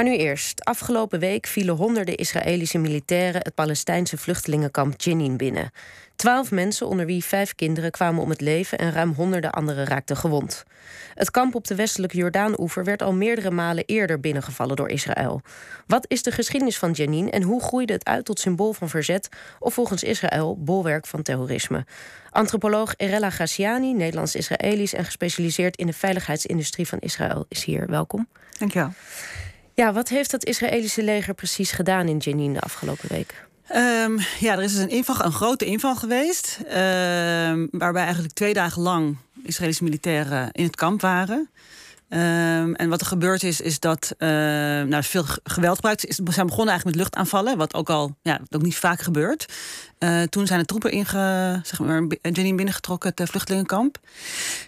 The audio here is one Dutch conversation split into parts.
Maar nu eerst. Afgelopen week vielen honderden Israëlische militairen het Palestijnse vluchtelingenkamp Jenin binnen. Twaalf mensen, onder wie vijf kinderen, kwamen om het leven en ruim honderden anderen raakten gewond. Het kamp op de westelijke Jordaan-oever werd al meerdere malen eerder binnengevallen door Israël. Wat is de geschiedenis van Jenin en hoe groeide het uit tot symbool van verzet of volgens Israël bolwerk van terrorisme? Antropoloog Erella Graciani, Nederlands-Israëlisch en gespecialiseerd in de veiligheidsindustrie van Israël, is hier. Welkom. Dankjewel. Ja, wat heeft het Israëlische leger precies gedaan in Jenin de afgelopen week? Um, ja, er is dus een, inval, een grote inval geweest. Um, waarbij eigenlijk twee dagen lang Israëlische militairen in het kamp waren. Um, en wat er gebeurd is, is dat uh, nou, veel geweld gebruikt is. We zijn begonnen eigenlijk met luchtaanvallen, wat ook al ja, ook niet vaak gebeurt. Uh, toen zijn de troepen inge, zeg maar, Jenin binnengetrokken, het vluchtelingenkamp.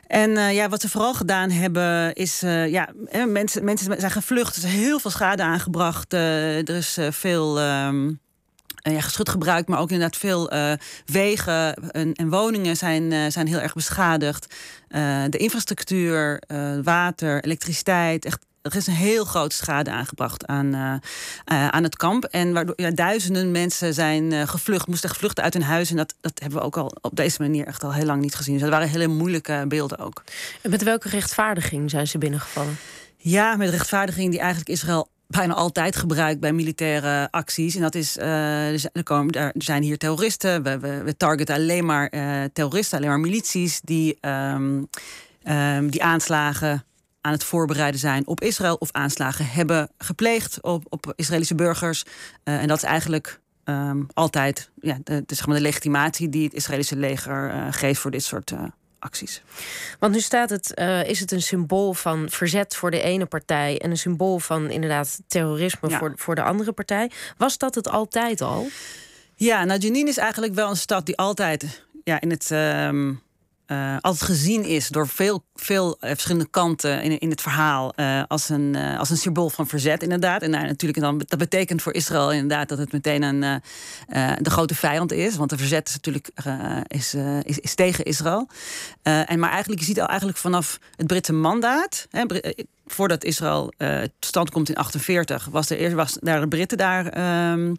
En uh, ja, wat ze vooral gedaan hebben, is ja, mensen, mensen zijn gevlucht. Er is heel veel schade aangebracht. er is veel. Um, ja, geschut gebruikt, maar ook inderdaad veel uh, wegen en, en, woningen zijn, uh, zijn heel erg beschadigd. Uh, de infrastructuur, water, elektriciteit, echt. Er is een heel grote schade aangebracht aan, aan het kamp. En waardoor ja, duizenden mensen zijn gevlucht, moesten gevluchten uit hun huis. En dat, dat hebben we ook al op deze manier echt al heel lang niet gezien. Dus dat waren hele moeilijke beelden ook. En met welke rechtvaardiging zijn ze binnengevallen? Ja, met rechtvaardiging die eigenlijk Israël bijna altijd gebruikt bij militaire acties. En dat is, uh, er, komen, er zijn hier terroristen. We, we, targeten alleen maar uh, terroristen, alleen maar milities die, um, um, die aanslagen aan het voorbereiden zijn op Israël of aanslagen hebben gepleegd op, op Israëlische burgers. Uh, en dat is eigenlijk um, altijd ja, de, de, zeg de legitimatie die het Israëlische leger geeft voor dit soort acties. Want nu staat het, uh, is het een symbool van verzet voor de ene partij en een symbool van inderdaad terrorisme ja. voor, voor de andere partij. Was dat het altijd al? Ja, nou Jenin is eigenlijk wel een stad die altijd ja, in het. Um, uh, altijd gezien is door veel, veel uh, verschillende kanten in, in het verhaal uh, als, een, als een symbool van verzet, inderdaad. En nou, natuurlijk, dan, dat betekent voor Israël inderdaad dat het meteen een, de grote vijand is. Want de verzet is natuurlijk is, is, is, tegen Israël. en, maar eigenlijk, je ziet al eigenlijk vanaf het Britse mandaat. Hè, voordat Israël tot stand komt in 48, was er eerst was daar de Britten daar um,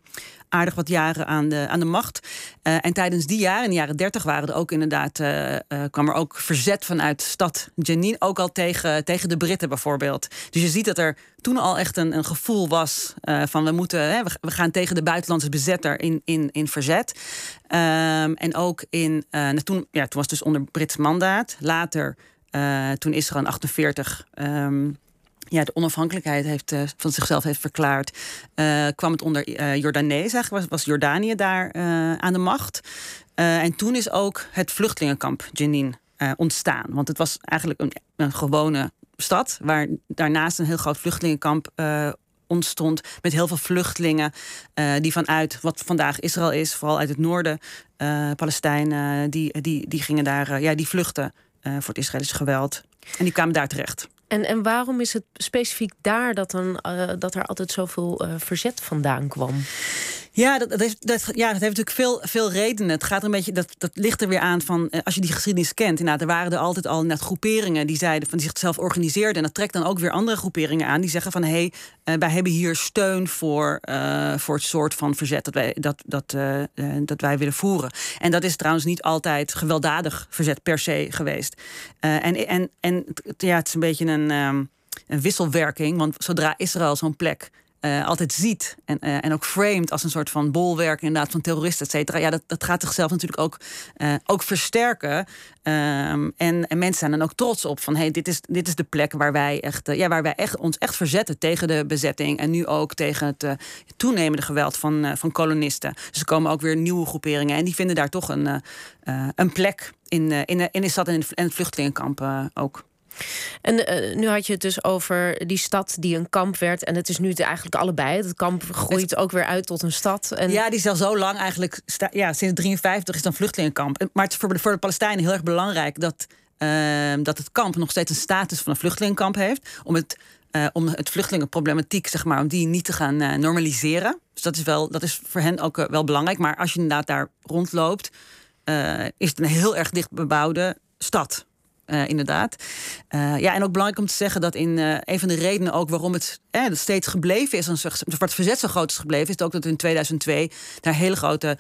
aardig wat jaren aan de, aan de macht. Uh, en tijdens die jaren, in de jaren dertig, waren er ook inderdaad, uh, uh, kwam er ook verzet vanuit stad Jenin, ook al tegen, tegen de Britten bijvoorbeeld. Dus je ziet dat er toen al echt een, een gevoel was van we moeten, hè, we, gaan tegen de buitenlandse bezetter in, in, in verzet. Um, en ook in, nou, toen, ja, toen was het dus onder Brits mandaat. Later, toen Israël in 48 um, ja, de onafhankelijkheid heeft, uh, van zichzelf heeft verklaard, uh, kwam het onder uh, Jordanees. Eigenlijk was, was Jordanië daar aan de macht. en toen is ook het vluchtelingenkamp Jenin ontstaan. Want het was eigenlijk een, gewone stad, waar daarnaast een heel groot vluchtelingenkamp ontstond. Met heel veel vluchtelingen die vanuit wat vandaag Israël is, vooral uit het noorden, Palestijnen, die, die, die gingen daar, ja, die vluchten voor het Israëlische geweld. En die kwamen daar terecht. En, en waarom is het specifiek daar dat, dan, uh, dat er altijd zoveel uh, verzet vandaan kwam? Ja, dat, dat, heeft, dat, ja, dat heeft natuurlijk veel, veel redenen. Het gaat er een beetje, dat, dat ligt er weer aan van, eh, als je die geschiedenis kent, inderdaad, er waren er altijd al net groeperingen die zeiden van die zichzelf organiseerden. En dat trekt dan ook weer andere groeperingen aan die zeggen van hé, hey, uh, wij hebben hier steun voor, uh, voor het soort van verzet dat wij, dat, dat, dat wij willen voeren. En dat is trouwens niet altijd gewelddadig verzet per se geweest. en, en, en ja, het is een beetje een, um, een wisselwerking, want zodra Israël zo'n plek uh, altijd ziet en, uh, en ook framed als een soort van bolwerk inderdaad van terroristen, et cetera. Ja, dat, dat gaat zichzelf natuurlijk ook, uh, ook versterken. Um, en, en mensen zijn dan ook trots op van hey, dit is, dit is de plek waar wij echt, ja, waar wij echt, ons echt verzetten tegen de bezetting en nu ook tegen het toenemende geweld van, van kolonisten. Dus er komen ook weer nieuwe groeperingen en die vinden daar toch een, een plek in, in, in de stad en in het vluchtelingenkamp ook. En uh, nu had je het dus over die stad die een kamp werd. En het is nu eigenlijk allebei. Het kamp groeit ook weer uit tot een stad. En... Ja, die is al zo lang eigenlijk. Ja, sinds 53 is het een vluchtelingenkamp. Maar het is voor de, voor de Palestijnen heel erg belangrijk dat, uh, dat het kamp nog steeds een status van een vluchtelingenkamp heeft. Om het, uh, om het vluchtelingenproblematiek, zeg maar, om die niet te gaan uh, normaliseren. Dus dat is, wel, dat is voor hen ook uh, wel belangrijk. Maar als je inderdaad daar rondloopt, is het een heel erg dicht bebouwde stad. Uh, inderdaad. Uh, ja, en ook belangrijk om te zeggen dat in uh, een van de redenen ook waarom het eh, steeds gebleven is, soort het verzet zo groot is gebleven, is ook dat in 2002 daar hele grote,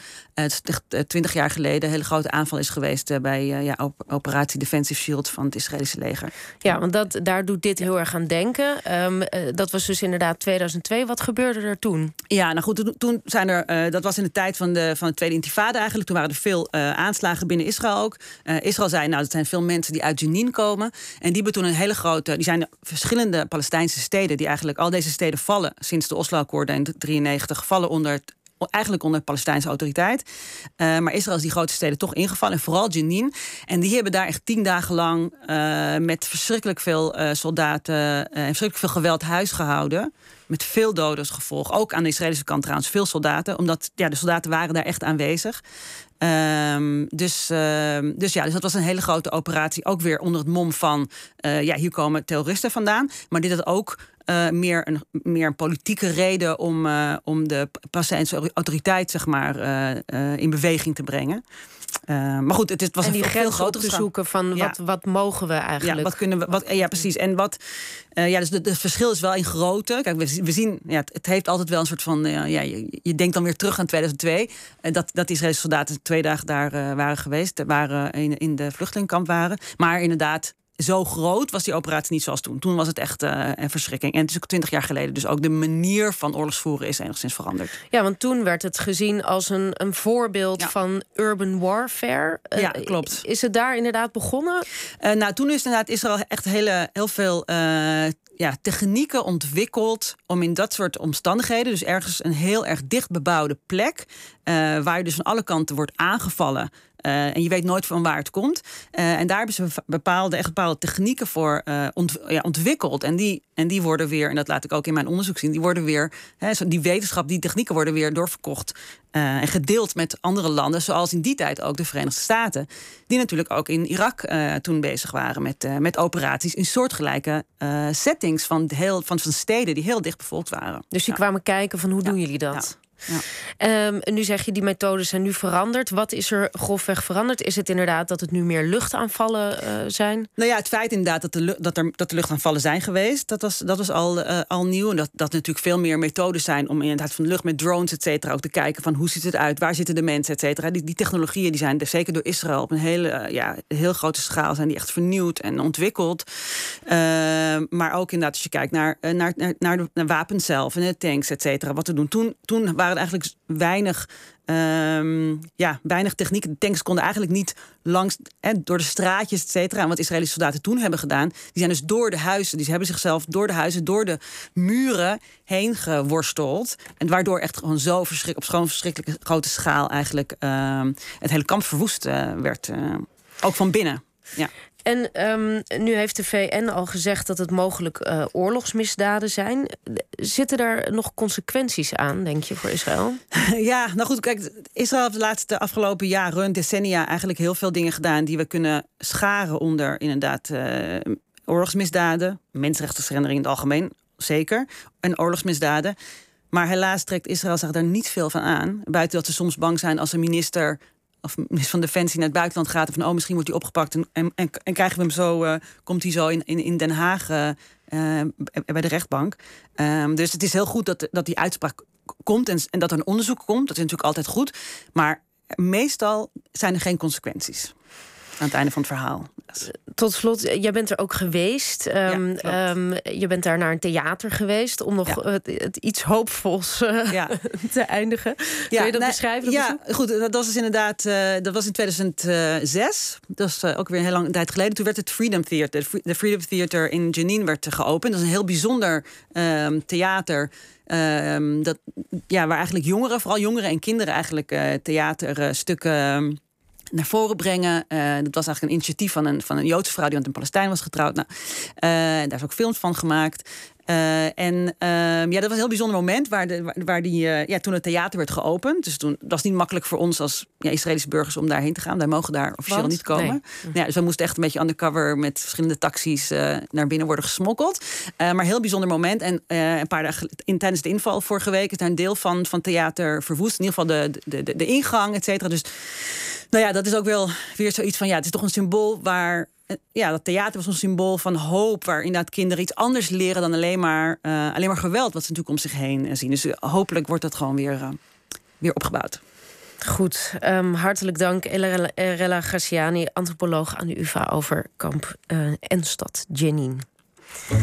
20 jaar geleden, hele grote aanval is geweest bij ja, operatie Defensive Shield van het Israëlische leger. Ja, want dat, daar doet dit heel erg aan denken. Um, dat was dus inderdaad 2002. Wat gebeurde er toen? Ja, nou goed, toen zijn er, dat was in de tijd van de, van de Tweede Intifada eigenlijk. Toen waren er veel aanslagen binnen Israël ook. Israël zei, nou, dat zijn veel mensen die uit Jenin komen. En die hebben toen een hele grote. Die zijn verschillende Palestijnse steden, die eigenlijk al deze steden vallen sinds de Oslo-akkoorden in 1993, vallen onder eigenlijk onder Palestijnse autoriteit. Uh, maar Israël is die grote steden toch ingevallen. En vooral Jenin. En die hebben daar echt tien dagen lang uh, met verschrikkelijk veel uh, soldaten en verschrikkelijk veel geweld huis gehouden. Met veel doden als gevolg. Ook aan de Israëlische kant trouwens veel soldaten. Omdat ja, de soldaten waren daar echt aanwezig. Um, dus, uh, dus ja, dus dat was een hele grote operatie. Ook weer onder het mom van, ja, hier komen terroristen vandaan. Maar dit had ook uh, meer, een, meer een politieke reden om, uh, om de Palestijnse autoriteit zeg maar, uh, in beweging te brengen. maar goed, het, het was en die een veel groter te zoeken van wat, wat mogen we eigenlijk? Ja, wat kunnen we, wat, ja precies. En wat, ja, dus het verschil is wel in grootte. Kijk, we, we zien, ja, het, het, heeft altijd wel een soort van, ja, je, je, denkt dan weer terug aan 2002. dat, dat Israëlische soldaten twee dagen daar waren geweest, waren in, in de vluchtelingenkamp waren. Maar inderdaad, zo groot was die operatie niet zoals toen. Toen was het echt uh, een verschrikking. En het is ook twintig jaar geleden. Dus ook de manier van oorlogsvoeren is enigszins veranderd. Ja, want toen werd het gezien als een, een voorbeeld van urban warfare. Uh, ja, klopt. Is het daar inderdaad begonnen? Uh, nou, toen is inderdaad Israël echt hele, heel veel ja, technieken ontwikkeld om in dat soort omstandigheden, dus ergens een heel erg dicht bebouwde plek, waar je dus van alle kanten wordt aangevallen, en je weet nooit van waar het komt. Uh, en daar hebben ze bepaalde, echt bepaalde technieken voor uh, ont, ja, ontwikkeld. En die, en die worden weer, en dat laat ik ook in mijn onderzoek zien, die worden weer, hè, die wetenschap, die technieken worden weer doorverkocht en gedeeld met andere landen, zoals in die tijd ook de Verenigde Staten. Die natuurlijk ook in Irak toen bezig waren met, met operaties in soortgelijke settings van, heel, van, van steden die heel dicht bevolkt waren. Dus die kwamen kijken van hoe doen jullie dat? Ja. Um, nu zeg je, die methoden zijn nu veranderd. Wat is er grofweg veranderd? Is het inderdaad dat het nu meer luchtaanvallen uh, zijn? Nou ja, het feit inderdaad dat, de, dat, er, dat de luchtaanvallen zijn geweest, dat was, dat was al, uh, al nieuw. En dat, dat natuurlijk veel meer methoden zijn om inderdaad van de lucht met drones, et cetera, ook te kijken van hoe ziet het uit, waar zitten de mensen, et cetera. Die, die technologieën die zijn zeker door Israël op een hele, uh, ja, heel grote schaal zijn die echt vernieuwd en ontwikkeld. Ehm, maar ook inderdaad, als je kijkt naar, naar, naar, naar de naar wapens zelf en de tanks, et cetera, wat te doen. Toen, toen waren eigenlijk weinig, um, ja, weinig techniek. De tanks konden eigenlijk niet langs door de straatjes, et cetera. En wat Israëlische soldaten toen hebben gedaan, die zijn dus door de huizen, die hebben zichzelf door de huizen, door de muren heen geworsteld. En waardoor echt gewoon zo verschrik, op zo'n verschrikkelijke grote schaal eigenlijk uh, het hele kamp verwoest uh, werd. Uh, ook van binnen. Ja. En um, nu heeft de VN al gezegd dat het mogelijk uh, oorlogsmisdaden zijn. Zitten daar nog consequenties aan, denk je, voor Israël? Ja, nou goed, kijk, Israël heeft de laatste afgelopen jaren, decennia, eigenlijk heel veel dingen gedaan die we kunnen scharen onder inderdaad uh, oorlogsmisdaden, mensenrechtenschendering in het algemeen, zeker, en oorlogsmisdaden. Maar helaas trekt Israël zich daar niet veel van aan. Buiten dat ze soms bang zijn als een minister of van Defensie naar het buitenland gaat... en van, oh, misschien wordt hij opgepakt en, en, en, krijgen we hem zo... Uh, komt hij zo in, in, in Den Haag uh, bij de rechtbank. Um, dus het is heel goed dat, dat die uitspraak komt en, en dat er een onderzoek komt. Dat is natuurlijk altijd goed. Maar meestal zijn er geen consequenties aan het einde van het verhaal. Tot slot, jij bent er ook geweest. Um, um, je bent daar naar een theater geweest om nog het, het, iets hoopvols uh, ja. te eindigen. Kun je dat beschrijven? Dat ja, goed. Dat was dus inderdaad. Uh, dat was in 2006. Dat is uh, ook weer een heel lang tijd geleden. Toen werd het Freedom Theater, de Freedom Theater in Jenin, werd geopend. Dat is een heel bijzonder um, theater. dat, ja, waar eigenlijk jongeren, vooral jongeren en kinderen, eigenlijk theaterstukken naar voren brengen. Uh, dat was eigenlijk een initiatief van een, van een Joodse vrouw die met een Palestijn was getrouwd. Nou, uh, daar is ook films van gemaakt. Uh, en ehm, ja, dat was een heel bijzonder moment waar, de, waar die, ja, toen het theater werd geopend. Dus toen dat was niet makkelijk voor ons als ja, Israëlische burgers om daarheen te gaan. Wij mogen daar officieel niet komen. Nee. Ja, dus we moesten echt een beetje undercover met verschillende taxis naar binnen worden gesmokkeld. maar heel bijzonder moment. En een paar dagen in, tijdens de inval vorige week is daar een deel van, van theater verwoest. In ieder geval de, de, de, de ingang, et cetera. Dus nou ja, dat is ook wel weer zoiets van ja, het is toch een symbool waar ja, dat theater was een symbool van hoop, waar inderdaad kinderen iets anders leren dan alleen maar, alleen maar geweld, wat ze natuurlijk om zich heen zien. Dus hopelijk wordt dat gewoon weer, weer opgebouwd. Goed, um, hartelijk dank Rella Graciani, antropoloog aan de UvA over kamp en stad Jenin.